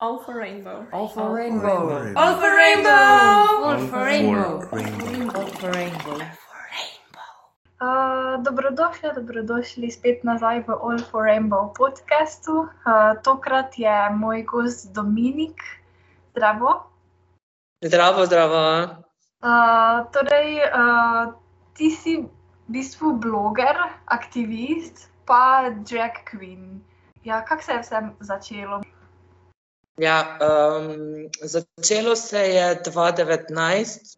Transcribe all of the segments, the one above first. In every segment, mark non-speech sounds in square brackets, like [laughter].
All for rainbow. All for rainbow. All for rainbow. All for rainbow. All for rainbow. Uh, dobrodošli, dobrodošli spet nazaj v All for Rainbow podkastu. Uh, tokrat je moj gost Dominik. Zdravo. Zdravo, zdravo. Uh, torej, uh, ti si v bistvu bloger, aktivist, pa drag queen. Ja, kako se je vse začelo? Ja, um, začelo se je 2019.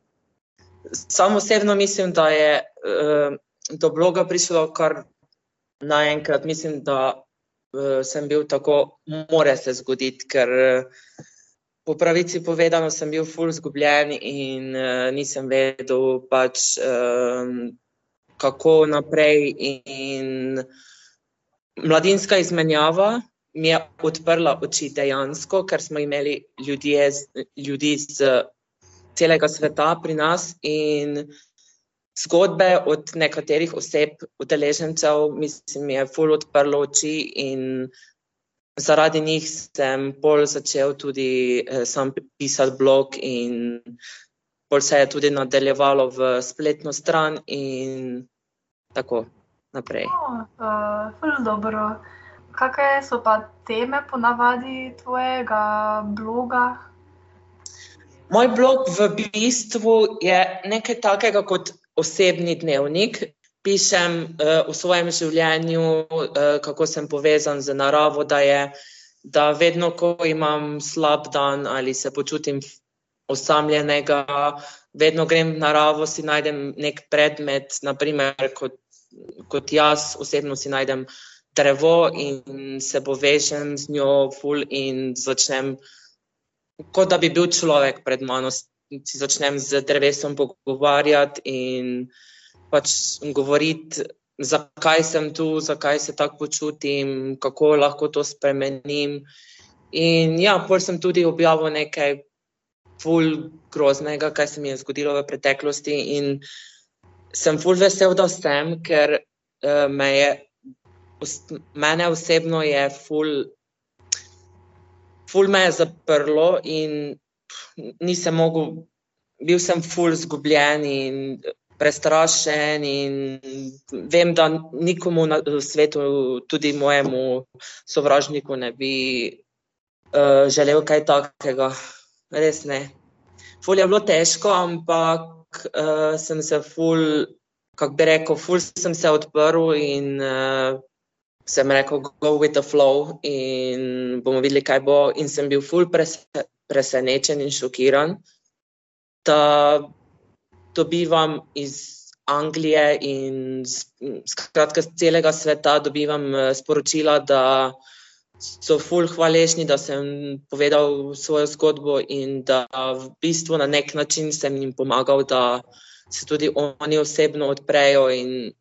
Sam osebno mislim, da je uh, do bloga prišlo kar naenkrat. Mislim, da uh, sem bil tako, more se zgoditi, ker uh, po pravici povedano sem bil ful zgubljen in uh, nisem vedel, pač, um, kako naprej. In mladinska izmenjava mi je odprla oči dejansko, ker smo imeli ljudje, ljudi z celega sveta pri nas in zgodbe od nekaterih oseb, udeležencev, mislim, mi je ful odprlo oči in zaradi njih sem pol začel tudi eh, sam pisati blog in pol se je tudi nadaljevalo v spletno stran in tako naprej. Oh, uh, ful dobro. Kakšne so pa teme ponavadi tvojega bloga? Moj blog v bistvu je nekaj takega kot osebni dnevnik. Pišem uh, o svojem življenju, uh, kako sem povezan z naravo, da je, da vedno, ko imam slab dan ali se počutim osamljenega, vedno grem v naravo, si najdem nek predmet, naprimer kot, kot jaz osebno si najdem drevo in se povežem z njo, ful in začnem kot da bi bil človek pred mano, si začnem z drevesom pogovarjati in pač govoriti, zakaj sem tu, zakaj se tako počutim, kako lahko to spremenim. In ja, pol sem tudi objavil nekaj ful groznega, kaj se mi je zgodilo v preteklosti in sem ful vesel, da sem, ker uh, me je, mene osebno je ful ful me je zaprlo in nisem mogel, bil sem ful zgubljen in prestrašen. In vem, da nikomu na svetu, tudi mojemu sovražniku, ne bi uh, želel kaj takega. Res ne. Ful je bilo težko, ampak uh, sem se ful, kako bi rekel, ful sem se odprl in uh, sem rekel, go with the flow in bomo videli, kaj bo. In sem bil ful presenečen in šokiran, da dobivam iz Anglije in skratka z celega sveta dobivam eh, sporočila, da so ful hvaležni, da sem povedal svojo zgodbo in da v bistvu na nek način sem jim pomagal, da se tudi oni osebno odprejo in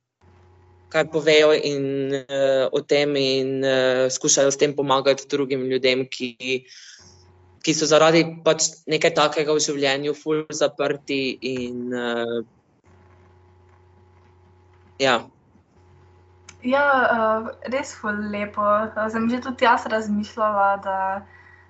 kaj povejo in, uh, o tem, in uh, skušajo s tem pomagati drugim ljudem, ki, ki so zaradi pač nekaj takega v življenju, ful zaprti. In, uh, ja. Ja, uh, res je lepo. Sem že tudi jaz razmišljala, da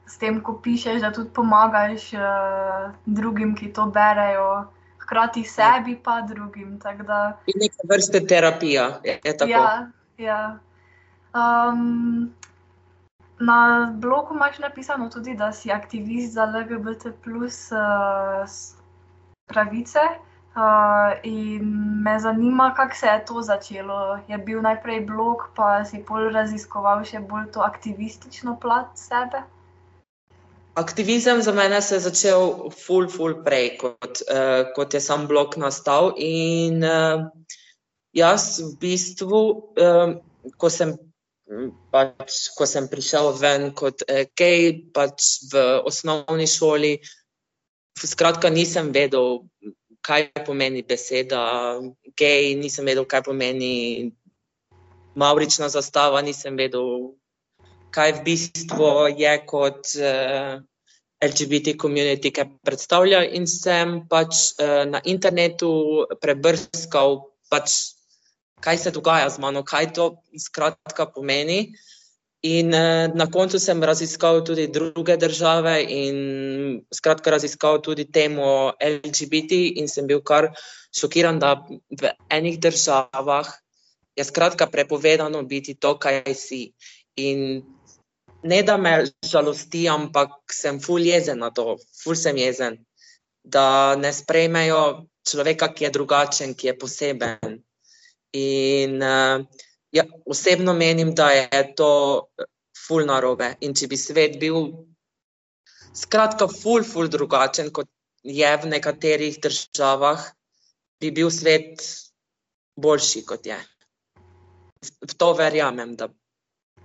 s tem, ko pišeš, da tudi pomagaš uh, drugim, ki to berejo hkrati sebi, pa drugim. Da... In neka vrsta terapija. Ja, ja. Um, na blogu imaš napisano tudi, da si aktivist za LGBT plus uh, pravice. Uh, in me zanima, kako se je to začelo. Je bil najprej blog, pa si bolj raziskoval še bolj to aktivistično plat sebe. Aktivizem za mene se je začel ful, ful prej, kot, uh, kot je sam blok nastal. In uh, jaz v bistvu, um, ko, sem, pač, ko sem prišel ven kot uh, gej, pač v osnovni šoli, skratka, nisem vedel, kaj pomeni beseda gej, nisem vedel, kaj pomeni maurična zastava, nisem vedel. Kaj v bistvu je kot uh, LGBT komunity, ki predstavlja, in sem pač uh, na internetu prebrskal, pač, kaj se dogaja z mano, kaj to skratka pomeni. In uh, na koncu sem raziskal tudi druge države, in skratka, raziskal tudi temo LGBT, in sem bil kar šokiran, da v enih državah je skratka prepovedano biti to, kaj si. In ne da me žalosti, ampak sem ful jezen na to, ful sem jezen, da ne sprejmejo človeka, ki je drugačen, ki je poseben. In uh, ja, osebno menim, da je to ful narobe. In če bi svet bil skratka ful, ful drugačen, kot je v nekaterih državah, bi bil svet boljši, kot je. V to verjamem, da,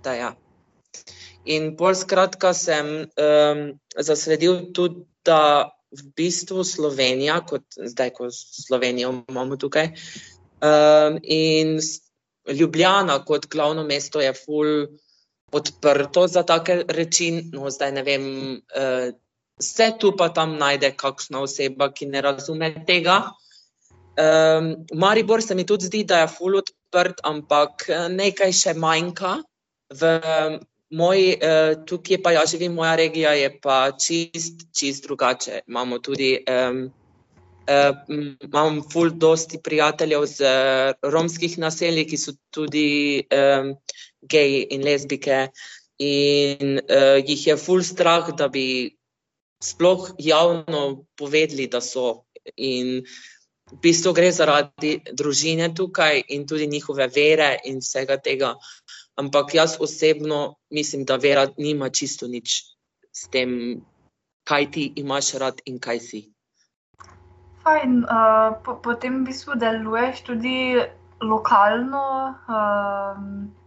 da je. Ja. In bolj skratka sem um, zasledil tudi, da v bistvu Slovenija, kot zdaj, ko Slovenijo imamo tukaj, um, in Ljubljana kot glavno mesto je ful odprto za take reči. No, zdaj ne vem, uh, vse tu pa tam najde kakšna oseba, ki ne razume tega. Um, Maribor se mi tudi zdi, da je ful odprt, ampak nekaj še manjka. V moj, uh, tukaj pa jaz živim, moja regija je pa čist, čist drugače. Imamo tudi um, Uh, imam ful dosti prijateljev z uh, romskih naselij, ki so tudi um, geji in lezbike in uh, jih je ful strah, da bi sploh javno povedali, da so. In v bistvu gre zaradi družine tukaj in tudi njihove vere in vsega tega. Ampak jaz osebno mislim, da vera nima čisto nič s tem, kaj ti imaš rad in kaj si fajn. Uh, po, potem v bistvu deluješ tudi lokalno, uh,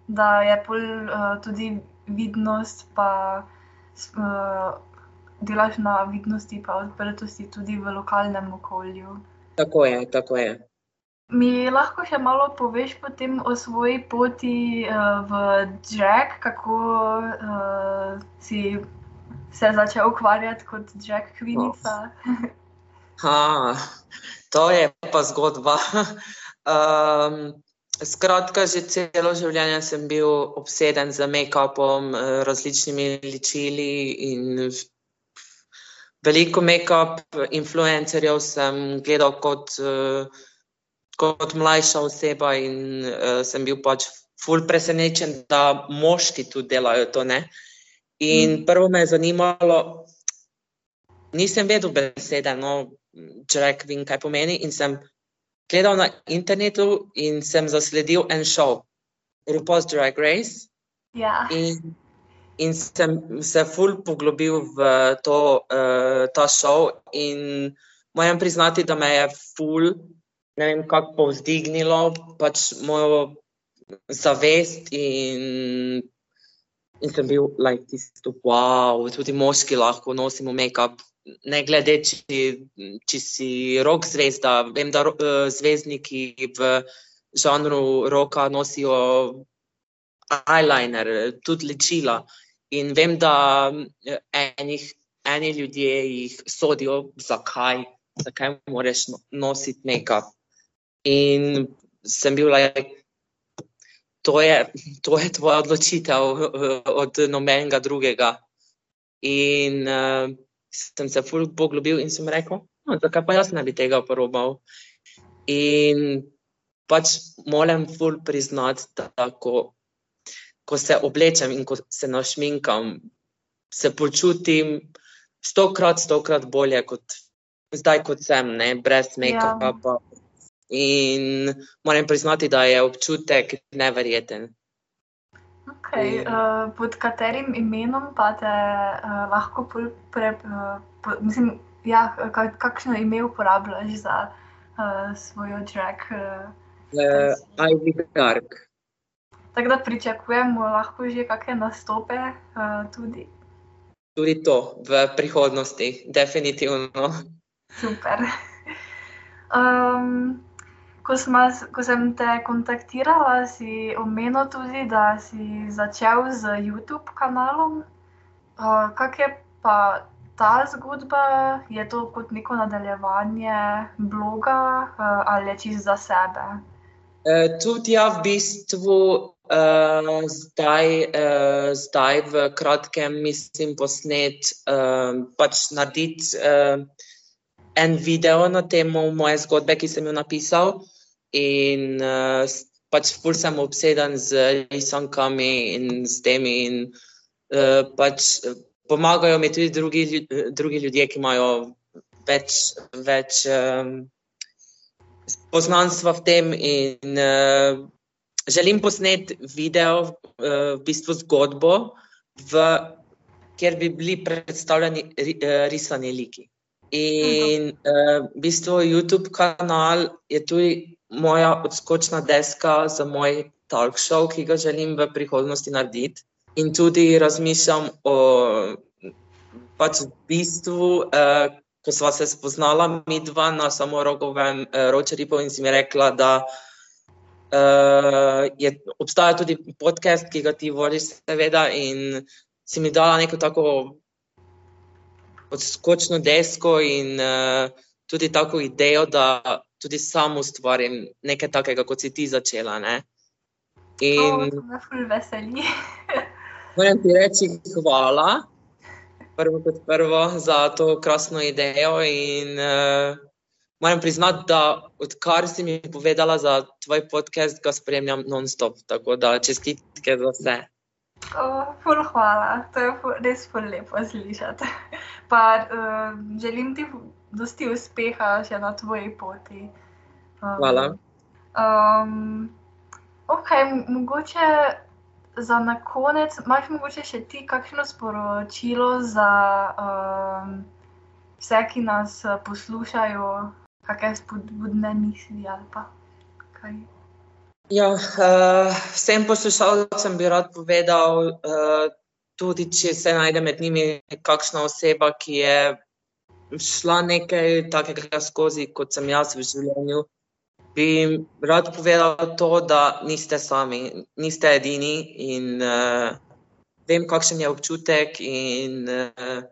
da je pol, uh, tudi vidnost, pa uh, delaš na vidnosti in odprtosti tudi v lokalnem okolju. Tako je, tako je. Mi lahko še malo poveš o svoji poti uh, v Jack, kako uh, si se začel ukvarjati kot Jack Kvinica. Oh. Ha, to je pa zgodba. [laughs] Um, skratka, že celo življenje sem bil obseden z make-upom, eh, različnimi ličili in veliko make-up influencerjev sem gledal kot, eh, kot mlajša oseba in uh, sem bil pač ful presenečen, da moški tu delajo to. Ne? In mm. prvo me je zanimalo, nisem vedel besede, no, če rečem, kaj pomeni. In sem gledal na internetu in sem zasledil en šov, RuPaul's Drag Race. Ja. In, in sem se ful poglobil v to, uh, ta šov. In moram priznati, da me je ful, ne vem, kako povzdignilo pač mojo zavest. In, in sem bil like, tisto, wow, tudi moški lahko nosimo make-up ne glede, če, če si rok zvezda. Vem, da uh, zvezdniki v žanru roka nosijo eyeliner, tudi ličila. In vem, da enih, eni ljudje jih sodijo, zakaj, zakaj moraš no, nositi make-up. In sem bil like, to je, to je tvoja odločitev eh, od nobenega drugega. In uh, sem se ful poglobil in sem rekel, no, zakaj pa jaz ne bi tega uporabljal. In pač moram ful priznati, da ko, ko se oblečem in ko se našminkam, se počutim stokrat, stokrat bolje kot zdaj, kot sem, ne, brez make-upa. Ja. In moram priznati, da je občutek neverjeten. Okay, uh, pod katerim imenom pa te uh, lahko pre, uh, po, mislim, ja, kakšno ime uporabljaš za uh, svoj drag? Uh, Ivy Dark. Tako da pričakujemo lahko že kakšne nastope uh, tudi. Tudi to v prihodnosti, definitivno. Super. [laughs] Um, ko, sma, ko sem te kontaktirala, si omenil tudi, da si začel z YouTube kanalom. Uh, kak je pa ta zgodba? Je to kot neko nadaljevanje bloga uh, ali čist za sebe? Uh, tudi ja, v bistvu uh, zdaj, uh, zdaj v kratkem mislim posnet, uh, pač narediti uh, en video na temo moje zgodbe, ki sem jo napisal. In uh, pač ful sem obseden z risankami in s temi. In, uh, pač pomagajo mi tudi drugi, drugi ljudje, ki imajo več, več um, poznanstva v tem. In, uh, želim posneti video, uh, v bistvu zgodbo, v, kjer bi bili predstavljeni uh, risani liki. In uh, v bistvu YouTube kanal je tudi moja odskočna deska za moj talk show, ki ga želim v prihodnosti narediti. In tudi razmišljam o pač bistvu, uh, ko sva se spoznala, mi dva na samorogovem uh, ročeripu in si mi rekla, da uh, je, obstaja tudi podcast, ki ga ti voliš, seveda, in si mi dala neko tako odskočno desko in uh, tudi tako idejo, da tudi sam ustvarim nekaj takega, kot si ti začela. Ne? In oh, me ful veseli. [laughs] moram ti reči hvala, prvo kot prvo, za to krasno idejo. In uh, moram priznati, da odkar si mi povedala za tvoj podcast, ga spremljam non-stop. Tako da čestitke za vse. Oh, ful hvala, to je ful, res ful lepo slišati. Pa uh, želim ti dosti uspeha še na tvoji poti. Um, hvala. Um, ok, mogoče za na konec, imaš mogoče še ti kakšno sporočilo za um, vse, ki nas poslušajo, kakšne spodbudne misli ali pa kaj. Ja, uh, vsem poslušalcem bi rad povedal, uh, tudi če se najde med njimi kakšna oseba, ki je šla nekaj takega skozi, kot sem jaz v življenju, bi jim rad povedal to, da niste sami, niste edini in uh, vem, kakšen je občutek in uh,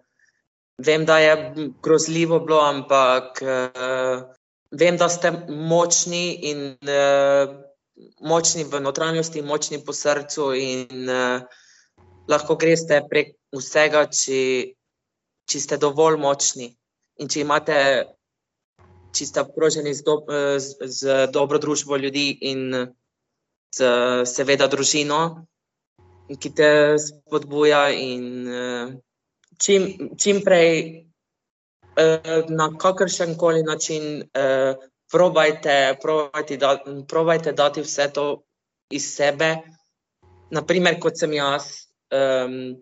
vem, da je grozljivo bilo, ampak uh, vem, da ste močni in uh, močni v notranjosti, močni po srcu in uh, lahko greste prek vsega, če, če ste dovolj močni in če imate. Če ste obkroženi z, do, eh, z, z dobro družbo ljudi in z, seveda, družino, ki te spodbuja, in uh, čim, čim prej, uh, na kakršen koli način, uh, probajte, probajte, da, probajte dati vse to iz sebe. Naprimer, kot sem jaz, um,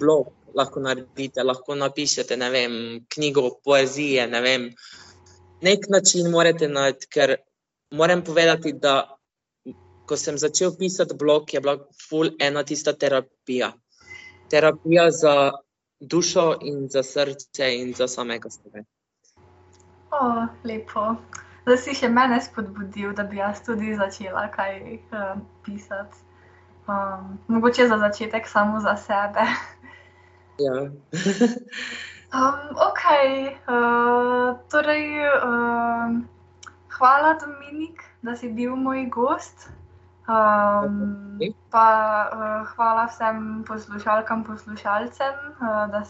blog lahko naredite, lahko napišete vem, knjigo poezije. Ne vem. Nek način morate najti, ker moram povedati, da ko sem začel pisati blog, je bila ful ena tista terapija. Terapija za dušo in za srce in za samega sebe. O, lepo da si še mene spodbudil, da bi jaz tudi začela kaj uh, pisati. Um, mogoče za začetek samo za sebe. Ja. [laughs] um, ok, uh, torej, uh, hvala, Dominik, da si bil moj gost. Um, pa uh, hvala vsem poslušalkam, poslušalcem, uh, da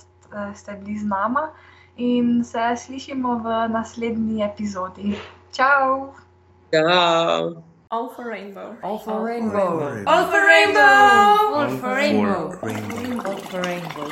ste bili z nami in se slišimo v naslednji epizodi. Ciao. Ciao. All for rainbow. All for rainbow. All for rainbow. All for rainbow. All for rainbow. All for rainbow.